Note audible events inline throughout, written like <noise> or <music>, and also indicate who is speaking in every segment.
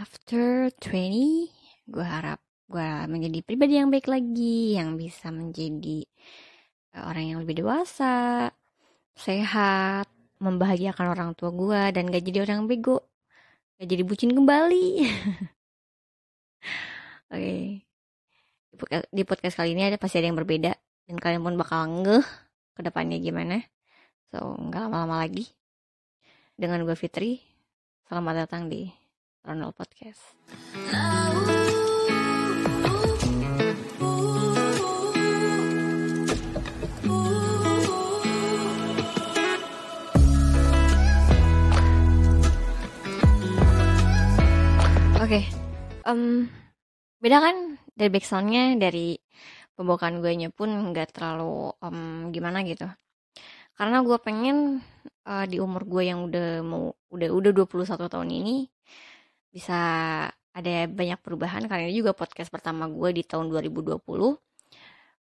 Speaker 1: after 20 gue harap gue menjadi pribadi yang baik lagi yang bisa menjadi uh, orang yang lebih dewasa sehat membahagiakan orang tua gue dan gak jadi orang bego gak jadi bucin kembali. <laughs> Oke. Okay. di podcast kali ini ada pasti ada yang berbeda dan kalian pun bakal ngeh ke depannya gimana. So nggak lama-lama lagi. Dengan gue Fitri selamat datang di Ronald Podcast. Oke, okay. um, beda kan dari backsoundnya dari pembukaan gue nya pun nggak terlalu um, gimana gitu. Karena gue pengen uh, di umur gue yang udah mau udah udah 21 tahun ini bisa ada banyak perubahan. Karena ini juga podcast pertama gue di tahun 2020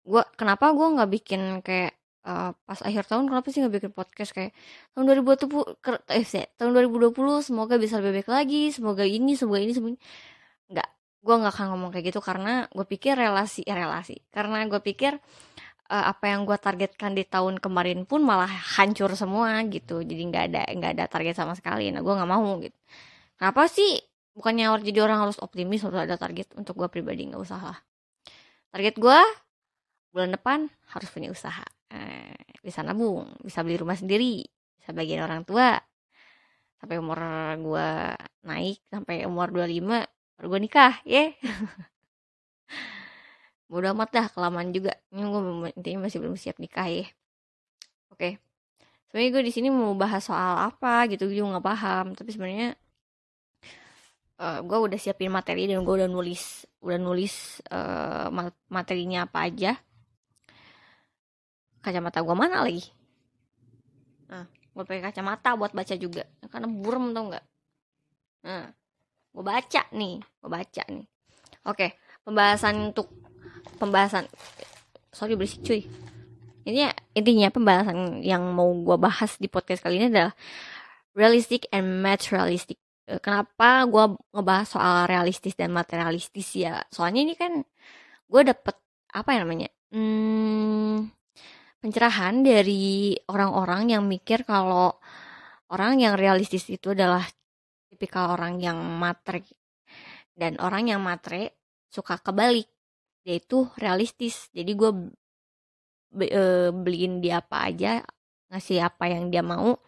Speaker 1: gue kenapa gue nggak bikin kayak uh, pas akhir tahun kenapa sih nggak bikin podcast? Kayak tahun 2020 eh tahun 2020 semoga bisa lebih baik lagi semoga ini semoga ini semoga nggak gue nggak akan ngomong kayak gitu karena gue pikir relasi eh, relasi. Karena gue pikir uh, apa yang gue targetkan di tahun kemarin pun malah hancur semua gitu. Jadi nggak ada nggak ada target sama sekali. Nah gue nggak mau gitu. Kenapa sih bukannya harus jadi orang harus optimis harus ada target untuk gue pribadi nggak usah lah. Target gue bulan depan harus punya usaha. Eh, bisa nabung bisa beli rumah sendiri bisa bagian orang tua. Sampai umur gue naik sampai umur 25 baru gue nikah ya yeah. <laughs> Bodo amat dah kelamaan juga. Ini gue intinya masih belum siap nikah ya oke. Okay. sebenarnya gue di sini mau bahas soal apa gitu gue juga nggak paham. Tapi sebenarnya uh, eh, gue udah siapin materi dan gue udah nulis udah nulis uh, materinya apa aja. Kacamata gue mana lagi? Nah gue pakai kacamata buat baca juga. Karena burem tau nggak? Nah gue baca nih gue baca nih. Oke pembahasan untuk pembahasan sorry berisik cuy. Ini intinya pembahasan yang mau gue bahas di podcast kali ini adalah realistic and materialistic kenapa gue ngebahas soal realistis dan materialistis ya? Soalnya ini kan gue dapet apa ya namanya hmm, pencerahan dari orang-orang yang mikir kalau orang yang realistis itu adalah tipikal orang yang matre dan orang yang matre suka kebalik. Yaitu realistis. Jadi gue e, beliin dia apa aja ngasih apa yang dia mau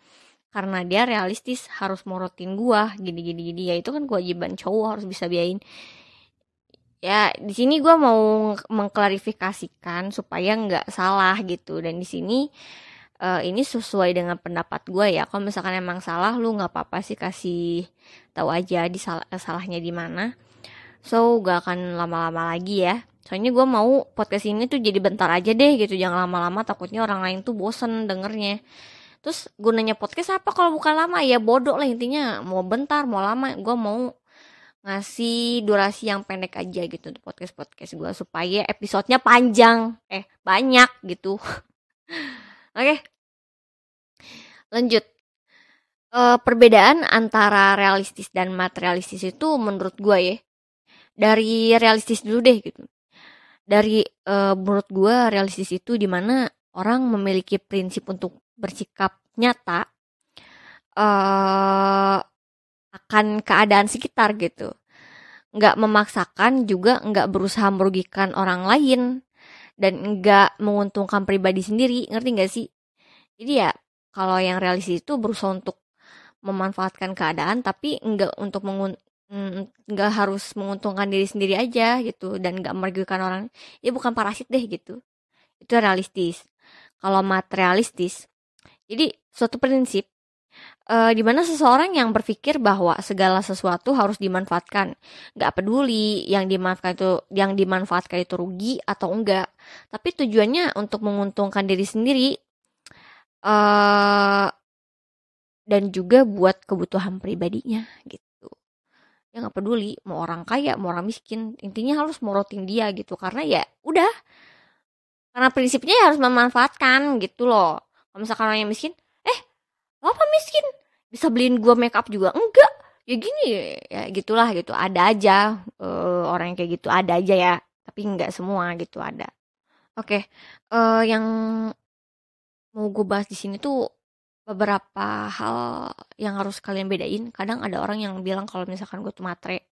Speaker 1: karena dia realistis harus morotin gua gini gini gini. Ya itu kan kewajiban cowok harus bisa biayain. Ya di sini gua mau mengklarifikasikan supaya nggak salah gitu. Dan di sini uh, ini sesuai dengan pendapat gue ya. Kalau misalkan emang salah lu nggak apa-apa sih kasih tahu aja di sal salahnya di mana. So gak akan lama-lama lagi ya. Soalnya gue mau podcast ini tuh jadi bentar aja deh gitu. Jangan lama-lama takutnya orang lain tuh bosen dengernya terus gunanya podcast apa kalau bukan lama? Ya bodoh lah intinya. Mau bentar mau lama. Gue mau ngasih durasi yang pendek aja gitu untuk podcast podcast gue supaya episodenya panjang. Eh banyak gitu. <laughs> Oke. Okay. lanjut. E, perbedaan antara realistis dan materialistis itu menurut gue ya dari realistis dulu deh gitu. Dari e, menurut gue realistis itu di mana orang memiliki prinsip untuk bersikap nyata uh, akan keadaan sekitar gitu. Nggak memaksakan juga nggak berusaha merugikan orang lain dan nggak menguntungkan pribadi sendiri ngerti nggak sih? Jadi ya kalau yang realistis itu berusaha untuk memanfaatkan keadaan tapi nggak untuk mengun mm, nggak harus menguntungkan diri sendiri aja gitu dan nggak merugikan orang ya bukan parasit deh gitu. Itu realistis. Kalau materialistis jadi suatu prinsip uh, di mana seseorang yang berpikir bahwa segala sesuatu harus dimanfaatkan, nggak peduli yang dimanfaatkan itu yang dimanfaatkan itu rugi atau enggak, tapi tujuannya untuk menguntungkan diri sendiri uh, dan juga buat kebutuhan pribadinya gitu. Ya nggak peduli mau orang kaya mau orang miskin, intinya harus morotin dia gitu. Karena ya udah. Karena prinsipnya ya harus memanfaatkan gitu loh kalau misalkan orang yang miskin eh apa miskin? Bisa beliin gue make up juga? Enggak. Ya gini ya gitulah gitu. Ada aja uh, orang yang kayak gitu. Ada aja ya tapi nggak semua gitu ada. Oke okay. uh, yang mau gue bahas di sini tuh beberapa hal yang harus kalian bedain. Kadang ada orang yang bilang kalau misalkan gue tuh matre.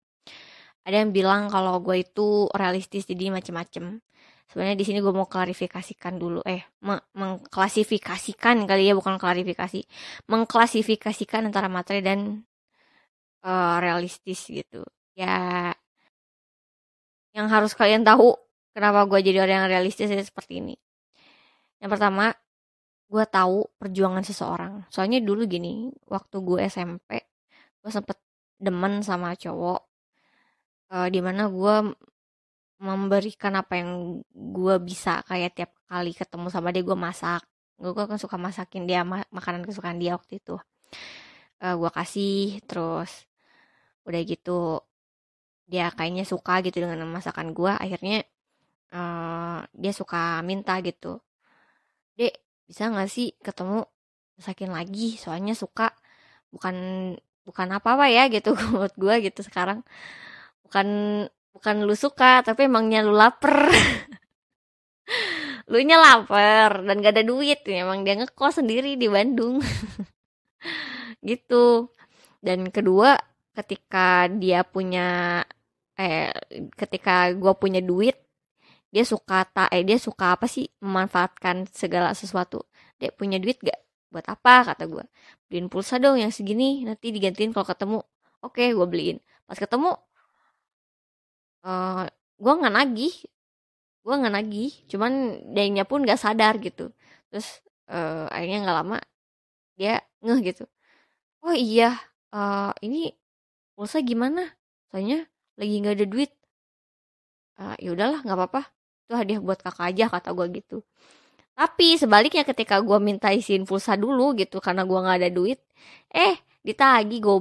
Speaker 1: Ada yang bilang kalau gue itu realistis jadi macem-macem sebenarnya di sini gue mau klarifikasikan dulu. Eh mengklasifikasikan kali ya bukan klarifikasi. Mengklasifikasikan antara materi dan uh, realistis gitu. Ya yang harus kalian tahu kenapa gue jadi orang yang realistis ya seperti ini. Yang pertama gue tahu perjuangan seseorang. Soalnya dulu gini waktu gue SMP gue sempet demen sama cowok uh, di mana gue memberikan apa yang gue bisa kayak tiap kali ketemu sama dia gue masak. Gue kan suka masakin dia ma makanan kesukaan dia waktu itu. Uh, eh, gue kasih terus udah gitu dia kayaknya suka gitu dengan masakan gue akhirnya uh, dia suka minta gitu dek bisa nggak sih ketemu masakin lagi? Soalnya suka. Bukan bukan apa apa ya gitu <laughs> buat gue gitu sekarang. Bukan bukan lu suka tapi emangnya lu lapar. <laughs> Lu nya lapar dan gak ada duit emang dia ngekos sendiri di Bandung. <laughs> Gitu. Dan kedua ketika dia punya eh ketika gue punya duit dia suka tak eh dia suka apa sih? Memanfaatkan segala sesuatu. Dia punya duit gak buat apa? Kata gue beliin pulsa dong yang segini nanti digantiin kalau ketemu. Oke gue beliin. Pas ketemu eh, gue nggak nagih. Gue nggak nagih cuman dia pun gak sadar gitu. Terus uh, akhirnya nggak lama dia ngeh gitu. Oh iya uh, ini pulsa gimana? Soalnya lagi nggak ada duit. Uh, ya udahlah nggak apa-apa. Itu hadiah buat kakak aja kata gue gitu. Tapi sebaliknya ketika gue minta isiin pulsa dulu gitu karena gue nggak ada duit eh ditagi gue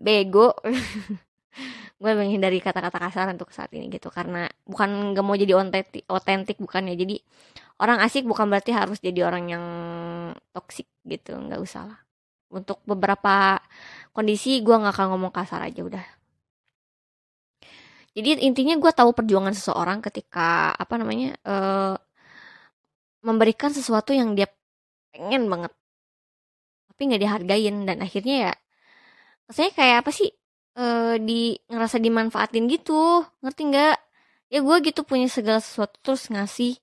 Speaker 1: bego <laughs> gue menghindari kata-kata kasar untuk saat ini gitu karena bukan gak mau jadi otentik otentik bukan ya jadi orang asik bukan berarti harus jadi orang yang toksik gitu nggak usah lah. Untuk beberapa kondisi gue nggak akan ngomong kasar aja udah. Jadi intinya gue tahu perjuangan seseorang ketika apa namanya uh, memberikan sesuatu yang dia pengen banget tapi nggak dihargain. Dan akhirnya ya saya kayak apa sih uh, di ngerasa dimanfaatin gitu. Ngerti nggak? Ya gue gitu punya segala sesuatu terus ngasih.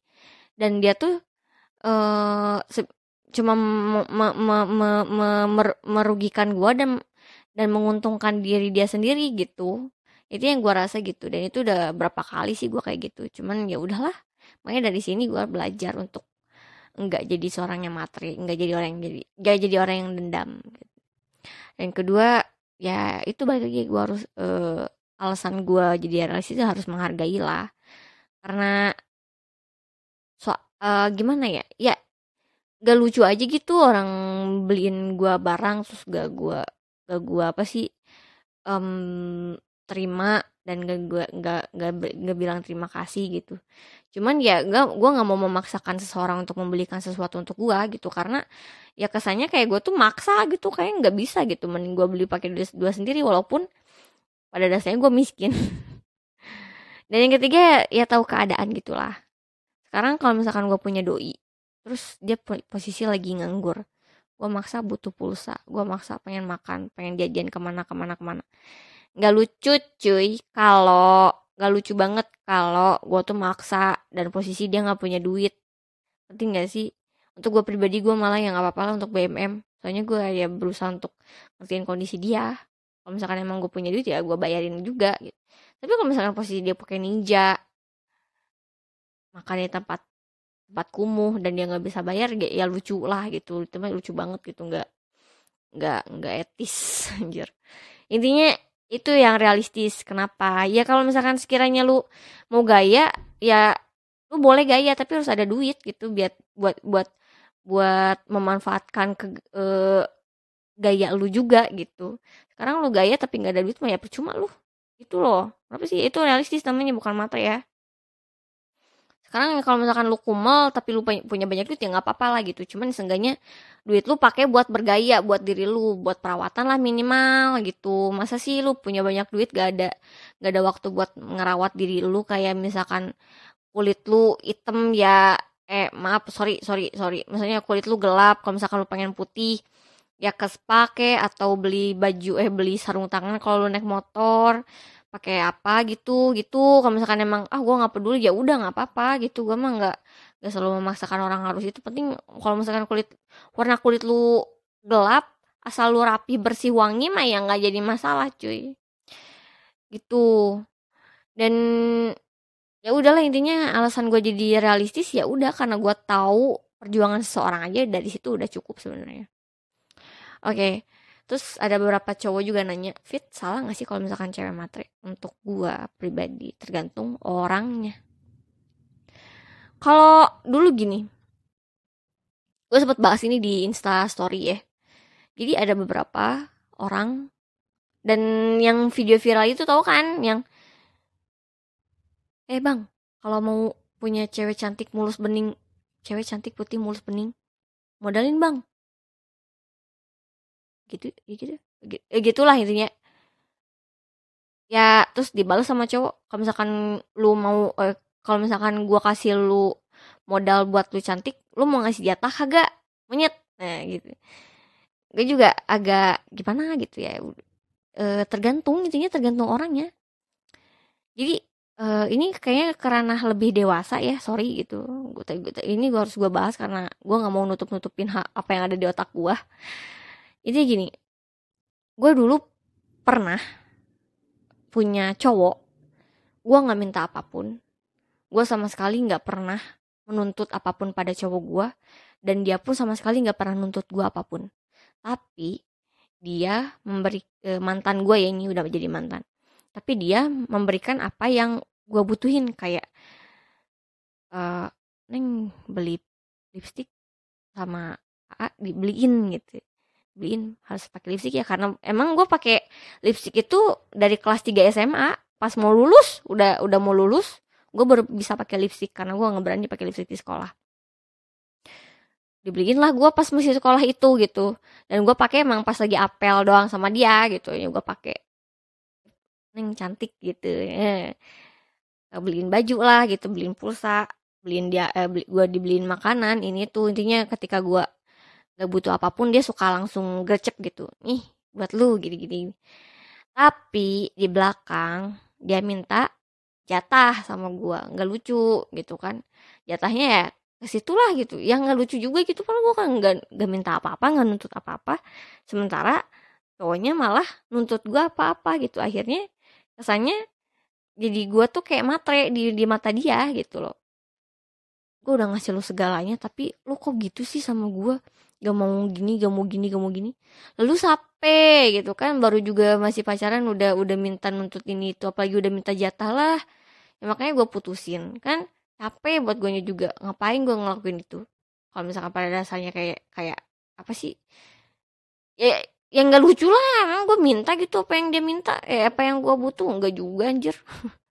Speaker 1: Dan dia tuh uh, cuma me, me, me, me, me, merugikan gue dan dan menguntungkan diri dia sendiri gitu. Itu yang gue rasa gitu. Dan itu udah berapa kali sih gue kayak gitu. Cuman ya udahlah. Makanya dari sini gue belajar untuk nggak jadi seorang yang materi nggak jadi orang yang jadi nggak jadi orang yang dendam gitu. dan kedua ya itu balik lagi gue harus uh, alasan gue jadi realistis harus menghargai lah karena so uh, gimana ya? Ya gak lucu aja gitu orang beliin gue barang terus gak gue gak gue apa sih um, terima dan gak gue nggak nggak bilang terima kasih gitu. Cuman ya gak gue nggak mau memaksakan seseorang untuk membelikan sesuatu untuk gue gitu karena ya kesannya kayak gue tuh maksa gitu kayak nggak bisa gitu mending gue beli pakai duit dua sendiri walaupun pada dasarnya gue miskin. <laughs> Dan yang ketiga ya, ya tahu keadaan gitulah. Sekarang kalau misalkan gue punya doi terus dia posisi lagi nganggur gue maksa butuh pulsa gue maksa pengen makan pengen jajan ke mana ke mana ke mana nggak lucu cuy. Kalau nggak lucu banget kalau gue tuh maksa dan posisi dia nggak punya duit. Penting nggak sih? Untuk gue pribadi gue malah yang nggak apa-apa lah untuk BMM soalnya gue ya berusaha untuk ngertiin kondisi dia. Kalau misalkan emang gue punya duit ya gue bayarin juga gitu. Tapi kalau misalkan posisi dia pakai ninja makan di tempat tempat kumuh dan dia nggak bisa bayar ya, lucu lah gitu. Itu lucu banget gitu. Nggak nggak nggak etis <laughs> anjir. Intinya itu yang realistis. Kenapa? Ya kalau misalkan sekiranya lu mau gaya ya lu boleh gaya tapi harus ada duit gitu biar buat buat buat memanfaatkan ke uh, gaya lu juga gitu. Sekarang lu gaya tapi nggak ada duit mah ya percuma lu. Itu loh. Apa sih? Itu realistis namanya bukan mata ya sekarang kalau misalkan lu kumel tapi lu punya banyak duit ya nggak apa-apa lah gitu. Cuman seenggaknya duit lu pakai buat bergaya buat diri lu buat perawatan lah minimal gitu. Masa sih lu punya banyak duit gak ada gak ada waktu buat ngerawat diri lu? Kayak misalkan kulit lu hitam ya eh maaf sorry sorry sorry. Misalnya kulit lu gelap kalau misalkan lu pengen putih ya ke pakai atau beli baju eh beli sarung tangan kalau lu naik motor pakai apa gitu gitu. Kalau misalkan emang ah gue nggak peduli ya udah nggak apa-apa gitu. Gue mah nggak nggak selalu memaksakan orang harus itu. Penting kalau misalkan kulit warna kulit lu gelap asal lu rapi bersih wangi mah ya nggak jadi masalah cuy. Gitu. Dan ya udahlah intinya alasan gue jadi realistis ya udah karena gue tahu perjuangan seseorang aja dari situ udah cukup sebenarnya. Oke. okay. Terus ada beberapa cowok juga nanya, Fit salah gak sih kalau misalkan cewek matre? Untuk gua pribadi, tergantung orangnya. Kalau dulu gini, gue sempet bahas ini di Insta Story ya. Jadi ada beberapa orang dan yang video viral itu tau kan yang eh bang kalau mau punya cewek cantik mulus bening cewek cantik putih mulus bening modalin bang gitu ya gitu ya gitulah intinya. Ya terus dibalas sama cowok kalau misalkan lu mau eh, kalau misalkan gua kasih lu modal buat lu cantik lu mau ngasih jatah kagak? Monyet. Nah gitu. Gue juga agak gimana gitu ya e, tergantung intinya tergantung orangnya. Jadi e, ini kayaknya karena lebih dewasa ya sorry gitu. Gue, ini gue harus gue bahas karena gue nggak mau nutup nutupin apa yang ada di otak gue itu gini gue dulu pernah punya cowok gue nggak minta apa pun gue sama sekali nggak pernah menuntut apa pun pada cowok gue dan dia pun sama sekali nggak pernah nuntut gue apa pun. Tapi dia memberi e, mantan gue ya ini udah jadi mantan. Tapi dia memberikan apa yang gue butuhin kayak uh, neng beli lipstick sama A dibeliin gitu beliin harus pakai lipstick ya karena emang gue pakai lipstick itu dari kelas 3 SMA pas mau lulus udah udah mau lulus gue baru bisa pakai lipstick karena gue nggak berani pakai lipstick di sekolah. Dibeliin lah gue pas masih sekolah itu gitu. Dan gue pakai emang pas lagi apel doang sama dia gitu. Ya gue pakai. Neng cantik gitu. Ya. beliin baju lah gitu. Beliin pulsa beliin dia eh, beli, gue dibeliin makanan ini tuh. Intinya ketika gue gak butuh apa pun dia suka langsung gercep gitu. Nih buat lu gini-gini. Tapi di belakang dia minta jatah sama gua. Nggak lucu gitu kan. Jatahnya ya ke situlah gitu. Yang nggak lucu juga gitu kan gua kan nggak nggak minta apa-apa nggak nuntut apa-apa. Sementara cowoknya malah nuntut gua apa-apa gitu. Akhirnya kesannya jadi gua tuh kayak matre di di mata dia gitu loh. Gue udah ngasih lu segalanya tapi lu kok gitu sih sama gue gak mau gini gak mau gini gak mau gini. Lalu sape gitu kan baru juga masih pacaran udah udah minta nuntut ini itu apalagi udah minta jatah lah. Ya makanya gue putusin. Kan capek buat gue juga ngapain gue ngelakuin itu? Kalau misalkan pada dasarnya kayak kayak apa sih? Ya yang gak lucu lah emang gue minta gitu apa yang dia minta. Eh apa yang gue butuh? Nggak juga anjir. <laughs>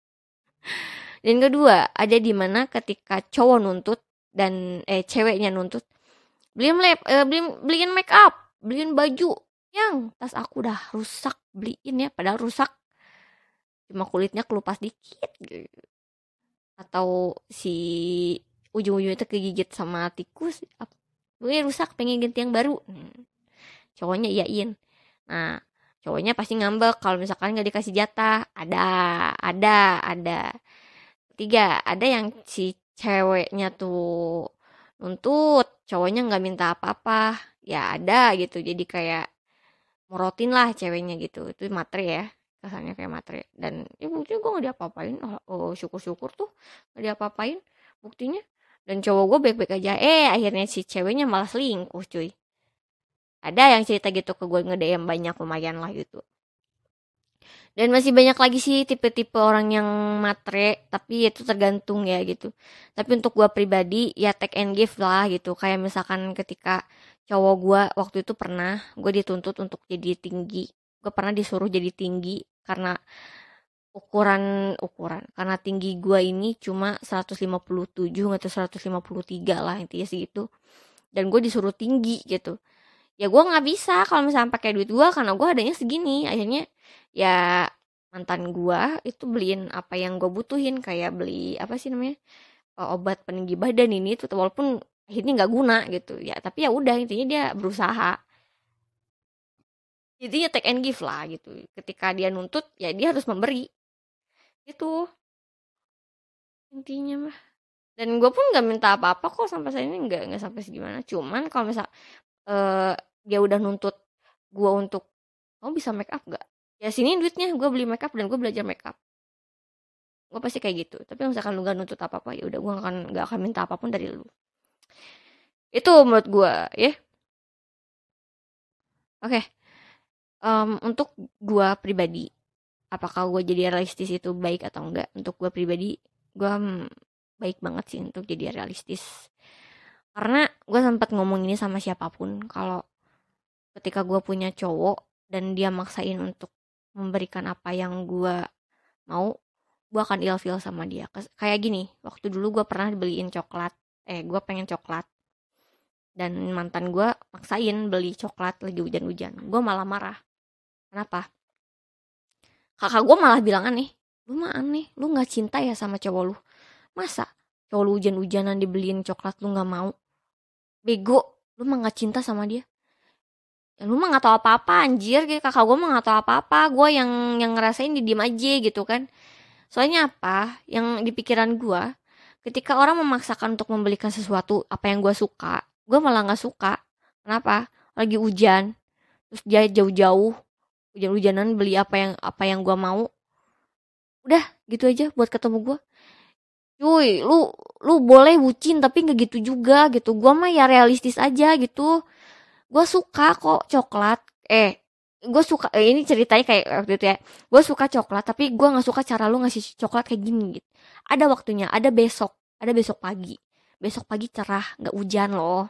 Speaker 1: Dan kedua ada di mana ketika cowok nuntut dan eh ceweknya nuntut beliin lab eh, beliin beliin make up beliin baju. Yang tas aku udah rusak beliin ya padahal rusak. Cuma kulitnya kelupas dikit gitu. atau si ujung-ujungnya itu kegigit sama tikus gue rusak pengen ganti yang baru. Hmm. cowoknya iyain. Nah cowoknya pasti ngambek kalau misalkan nggak dikasih jatah. Ada ada ada. Tiga ada yang si ceweknya tuh nuntut cowoknya nggak minta apa-apa ya ada gitu. Jadi kayak morotin lah ceweknya gitu. Itu materi ya kesannya kayak materi. Dan ya buktinya gue nggak diapa-apain. Oh, syukur-syukur tuh nggak diapa-apain buktinya. Dan cowok gue baik-baik aja. Eh akhirnya si ceweknya malah selingkuh cuy. Ada yang cerita gitu ke gue nge banyak lumayan lah gitu dan masih banyak lagi sih tipe-tipe orang yang matre tapi itu tergantung ya gitu. Tapi untuk gue pribadi ya take and give lah gitu. Kayak misalkan ketika cowok gue waktu itu pernah gue dituntut untuk jadi tinggi. Gue pernah disuruh jadi tinggi karena ukuran ukuran. Karena tinggi gue ini cuma 157 atau 153 lah intinya segitu dan gue disuruh tinggi gitu. Ya gue nggak bisa kalau misalnya pakai duit gue karena gue adanya segini. Akhirnya ya mantan gue itu beliin apa yang gue butuhin kayak beli apa sih namanya eh, obat peninggi badan ini tuh walaupun akhirnya nggak guna gitu. Ya tapi ya udah intinya dia berusaha. Jadi ya take and give lah gitu. Ketika dia nuntut ya dia harus memberi. Itu intinya mah. Dan gue pun nggak minta apa-apa kok sampai saya ini nggak nggak sampai segimana. Cuman kalau misal uh, dia udah nuntut gue untuk kamu bisa make up gak ya sini duitnya gue beli make up dan gue belajar make up gue pasti kayak gitu. Tapi misalkan lu gak nuntut apa apa ya udah gue akan gak akan minta apa pun dari lu. Itu menurut gue ya. Oke. Okay. um, untuk gue pribadi apakah gue jadi realistis itu baik atau enggak untuk gue pribadi gue baik banget sih untuk jadi realistis. Karena gue sempat ngomong ini sama siapa pun kalau ketika gue punya cowok dan dia maksain untuk memberikan apa yang gue mau gue akan ilfil sama dia. Kayak gini waktu dulu gue pernah beliin coklat eh gue pengen coklat. Dan mantan gue maksain beli coklat lagi hujan-hujan. Gue malah marah. Kenapa? Kakak gue malah bilang aneh lu mah aneh lu nggak cinta ya sama cowok lu. Masa cowok lu hujan-hujanan dibeliin coklat lu nggak mau? Bego lu mah nggak cinta sama dia ya lu mah nggak tahu apa-apa anjir gitu kakak gue mah nggak tahu apa-apa gue yang yang ngerasain di diem aja gitu kan. Soalnya apa? Yang di pikiran gue ketika orang memaksakan untuk membelikan sesuatu apa yang gue suka gue malah nggak suka. Kenapa? Lagi hujan terus dia jauh-jauh hujan-hujanan beli apa yang apa yang gue mau. Udah gitu aja buat ketemu gue cuy lu lu boleh bucin tapi nggak gitu juga gitu. Gue mah ya realistis aja gitu gue suka kok coklat. Eh gue suka eh, ini ceritanya kayak waktu itu ya. Gue suka coklat tapi gue nggak suka cara lu ngasih coklat kayak gini gitu. Ada waktunya ada besok ada besok pagi. Besok pagi cerah nggak hujan loh.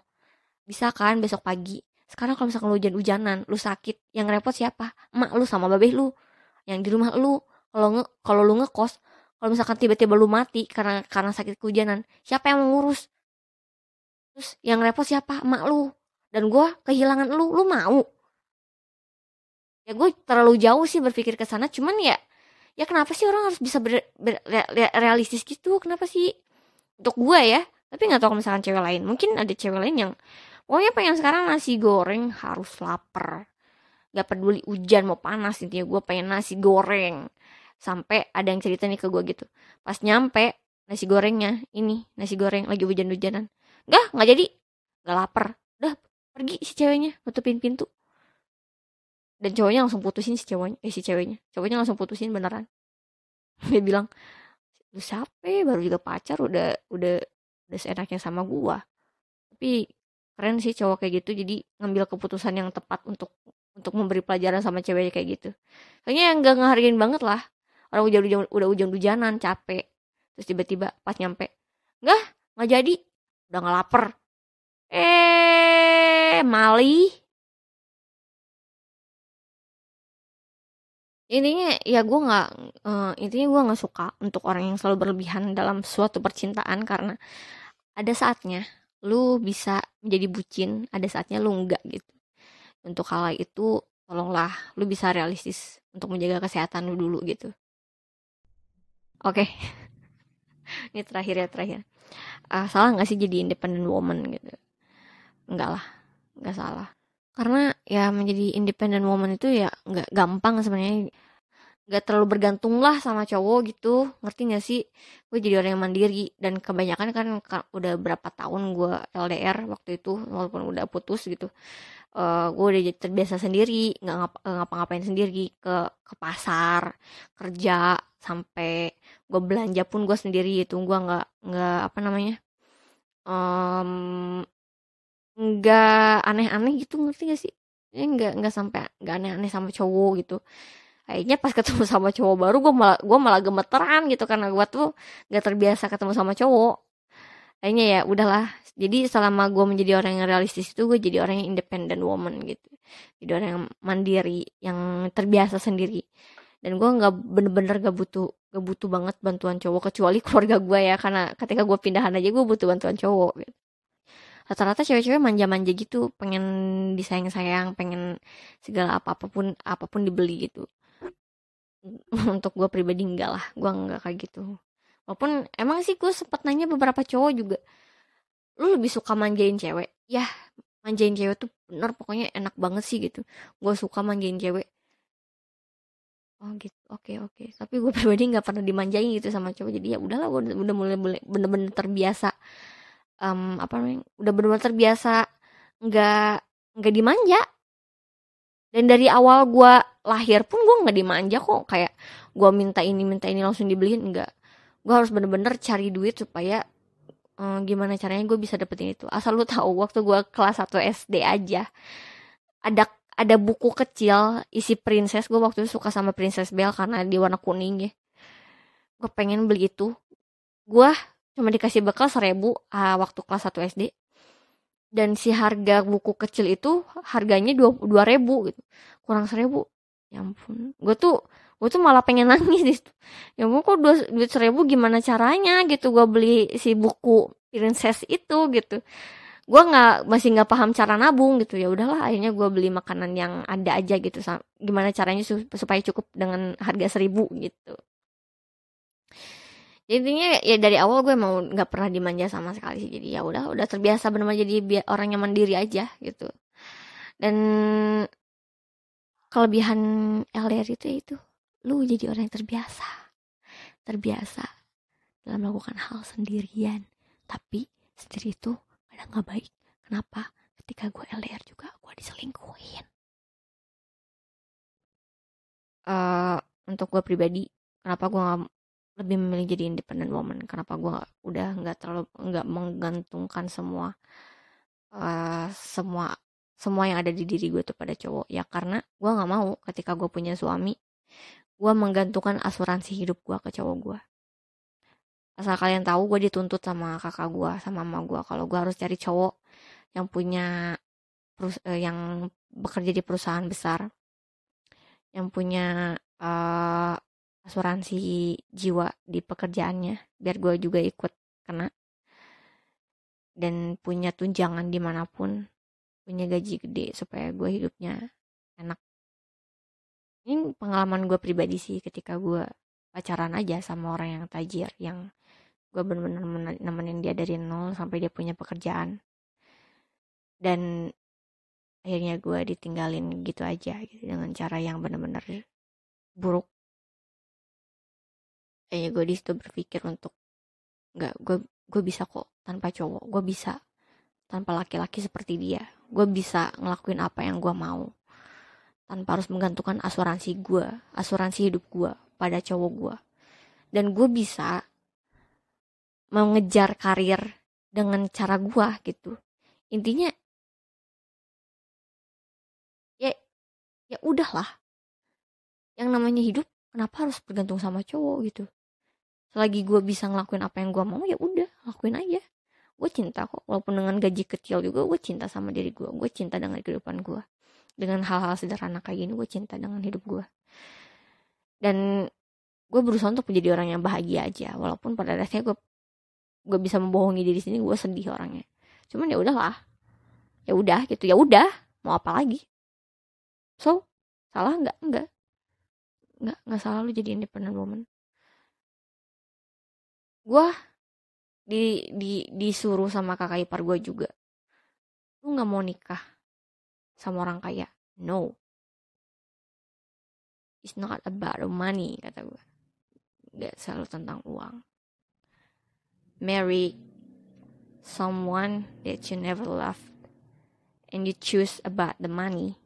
Speaker 1: Bisa kan besok pagi? Sekarang kalau misalkan lu hujan-hujanan lu sakit yang repot siapa? Emak lu sama babeh lu. Yang di rumah lu kalau nge kalau lu ngekos kalau misalkan tiba-tiba lu mati karena karena sakit kehujanan siapa yang mengurus terus yang repot siapa? Emak lu dan gue kehilangan lu lu mau? Ya gue terlalu jauh sih berpikir ke sana cuman ya ya kenapa sih orang harus bisa ber, ber, realistis gitu? Kenapa sih? Untuk gue ya tapi nggak tahu kalau misalkan cewek lain. Mungkin ada cewek lain yang pokoknya pengen sekarang nasi goreng harus lapar. Gak peduli hujan mau panas intinya gue pengen nasi goreng. Sampai ada yang cerita nih ke gue gitu. Pas nyampe nasi gorengnya ini nasi goreng lagi hujan-hujanan. Gak nggak jadi. Gak lapar. Udah pergi si ceweknya nutupin pintu. Dan cowoknya langsung putusin si ceweknya eh si ceweknya. Cowoknya langsung putusin beneran. <laughs> Dia bilang lu siapa baru juga pacar udah udah udah seenaknya sama gua. Tapi keren sih cowok kayak gitu jadi ngambil keputusan yang tepat untuk untuk memberi pelajaran sama ceweknya kayak gitu. Kayaknya yang gak ngehargain banget lah orang udah udah udah hujan-hujanan capek. Terus tiba-tiba pas nyampe nggak nggak jadi. Udah nggak lapar. Eh mali intinya ya gue nggak uh, intinya gue nggak suka untuk orang yang selalu berlebihan dalam suatu percintaan karena ada saatnya lu bisa menjadi bucin ada saatnya lu enggak gitu. Untuk hal itu tolonglah lu bisa realistis untuk menjaga kesehatan lu dulu gitu. Oke. Okay. <laughs> ini terakhir ya terakhir. Uh, salah nggak sih jadi independent woman gitu? Enggak lah nggak salah. Karena ya menjadi independent woman itu ya nggak gampang sebenarnya. Gak terlalu bergantung lah sama cowok gitu. Ngerti gak sih? Gue jadi orang yang mandiri. Dan kebanyakan kan udah berapa tahun gue LDR waktu itu walaupun udah putus gitu uh, gue udah terbiasa sendiri. Nggak ngapa ngapa-ngapain sendiri. Ke ke pasar kerja sampai gue belanja pun gue sendiri itu gue nggak nggak apa namanya um, nggak aneh-aneh gitu ngerti gak sih? Ya nggak nggak sampai nggak aneh-aneh sama cowok gitu. Kayaknya pas ketemu sama cowok baru gue malah gue malah gemeteran gitu karena gue tuh gak terbiasa ketemu sama cowok. Kayaknya ya udahlah. Jadi selama gue menjadi orang yang realistis itu gue jadi orang yang independent woman gitu. Jadi orang yang mandiri yang terbiasa sendiri. Dan gue nggak bener-bener gak butuh gak butuh banget bantuan cowok kecuali <laughs> keluarga gue ya. Karena ketika gue pindahan aja gue butuh bantuan cowok gitu rata-rata cewek-cewek manja-manja gitu pengen disayang-sayang pengen segala apa apa pun apa pun dibeli gitu. <laughs> Untuk gue pribadi enggak lah gue enggak kayak gitu. Walaupun emang sih gue sempat nanya beberapa cowok juga lu lebih suka manjain cewek? Ya manjain cewek tuh bener pokoknya enak banget sih gitu. Gue suka manjain cewek. Oh gitu. Oke okay, oke. Okay. tapi gue <laughs> pribadi nggak pernah dimanjain gitu sama cowok. Jadi ya udahlah gue udah mulai bener-bener terbiasa um, apa namanya udah bener-bener terbiasa nggak nggak dimanja. Dan dari awal gue lahir pun gue nggak dimanja kok. Kayak gue minta ini minta ini langsung dibeliin enggak gue harus bener-bener cari duit supaya um, gimana caranya gue bisa dapetin itu. Asal lu tahu waktu gue kelas 1 SD aja ada ada buku kecil isi princess gue waktu itu suka sama princess Belle karena di warna kuning ya. Gue pengen beli itu. Gue cuma dikasih bekal seribu uh, waktu kelas 1 SD dan si harga buku kecil itu harganya dua dua ribu gitu. Kurang seribu. Ya ampun. Gue tuh gue tuh malah pengen nangis gitu ya ampun kok dua duit seribu gimana caranya gitu gue beli si buku princess itu gitu. Gue nggak masih nggak paham cara nabung gitu. Ya udahlah akhirnya gue beli makanan yang ada aja gitu. Gimana caranya supaya cukup dengan harga seribu gitu intinya ya dari awal gue mau nggak pernah dimanja sama sekali sih. Jadi ya udah udah terbiasa benar jadi biar orang yang mandiri aja gitu. Dan kelebihan LDR itu ya itu lu jadi orang yang terbiasa. Terbiasa dalam melakukan hal sendirian. Tapi sendiri itu kadang nggak baik. Kenapa? Ketika gue LDR juga gue diselingkuhin. Uh, untuk gue pribadi kenapa gue gak lebih memilih jadi independent woman. Kenapa gue udah nggak terlalu nggak menggantungkan semua uh, semua semua yang ada di diri gue tuh pada cowok. Ya karena gue nggak mau ketika gue punya suami gue menggantungkan asuransi hidup gue ke cowok gue asal kalian tahu gue dituntut sama kakak gue sama mama gue kalau gue harus cari cowok yang punya uh, yang bekerja di perusahaan besar yang punya uh, asuransi jiwa di pekerjaannya biar gue juga ikut kena. Dan punya tunjangan di mana pun punya gaji gede supaya gue hidupnya enak. Ini pengalaman gue pribadi sih ketika gue pacaran aja sama orang yang tajir yang gue bener-bener nemenin dia dari nol sampai dia punya pekerjaan. Dan akhirnya gue ditinggalin gitu aja gitu dengan cara yang bener-bener buruk kayaknya gue di situ berpikir untuk nggak gue gue bisa kok tanpa cowok. Gue bisa tanpa laki-laki seperti dia. Gue bisa ngelakuin apa yang gue mau tanpa harus menggantungkan asuransi gue asuransi hidup gue pada cowok gue. Dan gue bisa mengejar karir dengan cara gue gitu. Intinya ya ya udahlah. Yang namanya hidup kenapa harus bergantung sama cowok gitu selagi gue bisa ngelakuin apa yang gue mau ya udah lakuin aja. Gue cinta kok walaupun dengan gaji kecil juga gue cinta sama diri gue gue cinta dengan kehidupan gue dengan hal-hal sederhana kayak gini gue cinta dengan hidup gue dan gue berusaha untuk menjadi orang yang bahagia aja walaupun pada dasarnya gue gue bisa membohongi diri sini gue sedih orangnya. Cuman ya udahlah. Ya udah gitu ya udah mau apa lagi? So salah nggak? Nggak. Nggak nggak salah lu jadi independent woman gue di di disuruh sama kakak ipar gue juga lu nggak mau nikah sama orang kaya? No. It's not about the money kata gue nggak selalu tentang uang. Marry someone that you never loved and you choose about the money.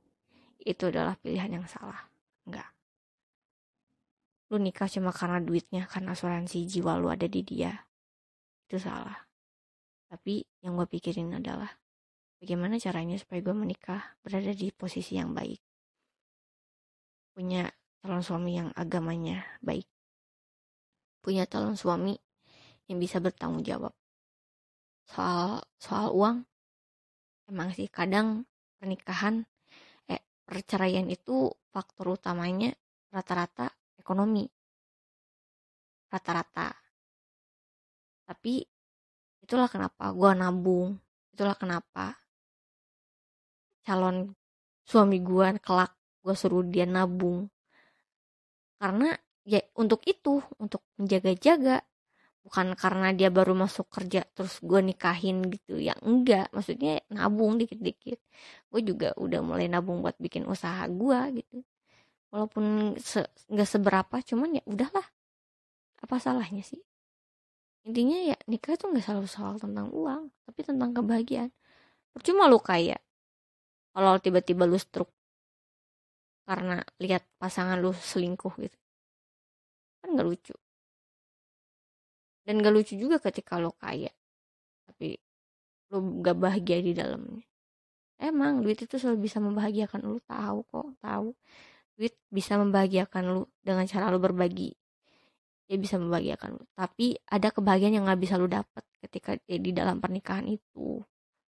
Speaker 1: Itu adalah pilihan yang salah lu nikah cuma karena duitnya karena asuransi jiwa lu ada di dia. Itu salah. Tapi yang gue pikirin adalah bagaimana caranya supaya gue menikah berada di posisi yang baik. Punya calon suami yang agamanya baik. Punya calon suami yang bisa bertanggung jawab. Soal soal uang emang sih kadang pernikahan eh perceraian itu faktor utamanya rata-rata ekonomi. Rata-rata. Tapi itulah kenapa gue nabung itulah kenapa calon suami gue kelak gue suruh dia nabung. Karena ya untuk itu untuk menjaga-jaga bukan karena dia baru masuk kerja terus gue nikahin gitu ya enggak. Maksudnya nabung dikit-dikit. Gue juga udah mulai nabung buat bikin usaha gue gitu walaupun se nggak seberapa cuman ya udahlah. Apa salahnya sih? Intinya ya nikah tuh nggak selalu soal tentang uang tapi tentang kebahagiaan. Percuma lu kaya. Kalau tiba-tiba lu stroke karena lihat pasangan lu selingkuh gitu. Kan nggak lucu. Dan gak lucu juga ketika lo kaya tapi lo gak bahagia di dalamnya. Emang duit itu selalu bisa membahagiakan lo tahu kok tahu duit bisa membahagiakan lo dengan cara lo berbagi. Dia bisa membahagiakan lo tapi ada kebahagiaan yang nggak bisa lo dapat ketika di dalam pernikahan itu.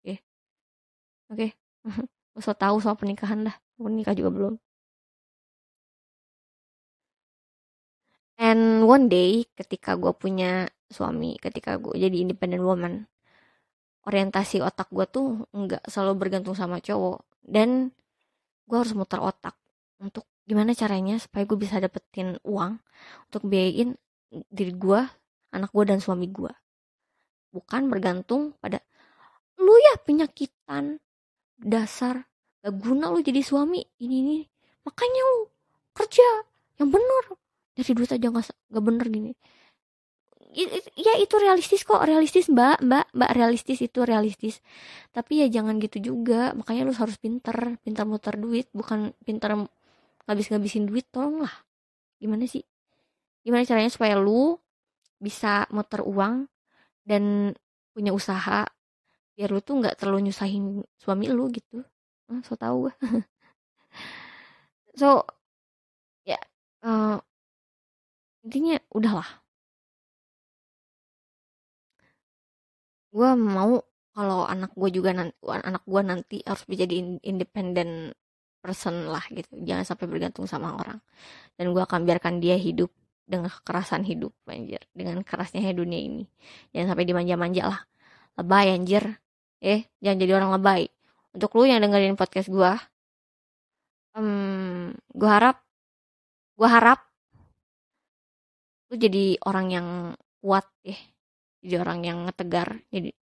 Speaker 1: Oke. Oke. <laughs> Okay. so tahu soal pernikahan dah. Menikah juga belum? And one day ketika gue punya suami ketika gue jadi independent woman orientasi otak gue tuh nggak selalu bergantung sama cowok. Dan gue harus muter otak untuk gimana caranya supaya gue bisa dapetin uang untuk biayain diri gue anak gue dan suami gue bukan bergantung pada lu ya penyakitan dasar gak guna lu jadi suami ini ini makanya lu kerja yang bener. Dari duit aja gak, gak bener gini. Ya itu realistis kok realistis mbak mbak mbak realistis itu realistis. Tapi ya jangan gitu juga makanya lu harus pinter pintar muter duit bukan pintar ngabis ngabisin duit tolong lah gimana sih? Gimana caranya supaya lu bisa muter uang dan punya usaha biar lu tuh nggak terlalu nyusahin suami lu gitu. Ah, so tau gue <laughs> so ya uh, intinya udahlah gue mau kalau anak gue juga nanti anak gue nanti harus menjadi independent person lah gitu. Jangan sampai bergantung sama orang. Dan gue akan biarkan dia hidup dengan kekerasan hidup anjir. Dengan kerasnya dunia ini. Jangan sampai dimanja-manja lah. Lebay anjir. Eh jangan jadi orang lebay. Untuk lu yang dengerin podcast gue um, gue harap gue harap lu jadi orang yang kuat ya. Jadi orang yang tegar jadi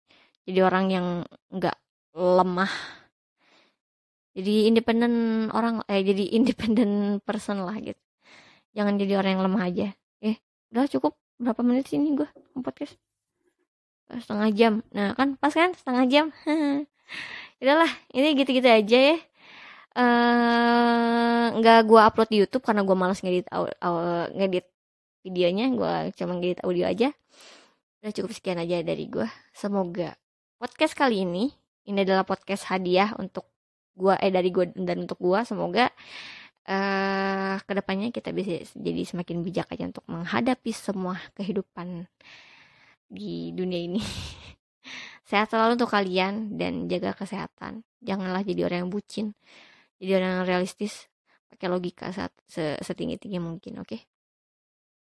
Speaker 1: jadi orang yang nggak lemah jadi independen orang eh jadi independen <laughs> person lah gitu. Jangan jadi orang yang lemah aja. Eh udah cukup berapa menit sih ini gue podcast setengah jam. Nah kan pas kan? Setengah jam. <laughs> Udahlah ini gitu-gitu aja ya. Nggak uh, gue upload di YouTube karena gue malas ngedit ngedit videonya. Gue cuma ngedit audio aja. Udah cukup sekian aja dari gue. Semoga podcast kali ini, ini adalah podcast hadiah untuk gue, eh dari gue dan untuk gue. Semoga uh, ke depannya kita bisa jadi semakin bijak aja untuk menghadapi semua kehidupan di dunia ini. <laughs> Sehat selalu untuk kalian dan jaga kesehatan. Janganlah jadi orang yang bucin. Jadi orang yang realistis. Pakai logika saat setinggi-tinggi mungkin, oke? Okay?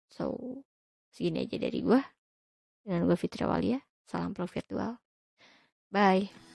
Speaker 1: So, segini aja dari gue. Dengan gue Fitri Walia. Salam pro virtual. Bye.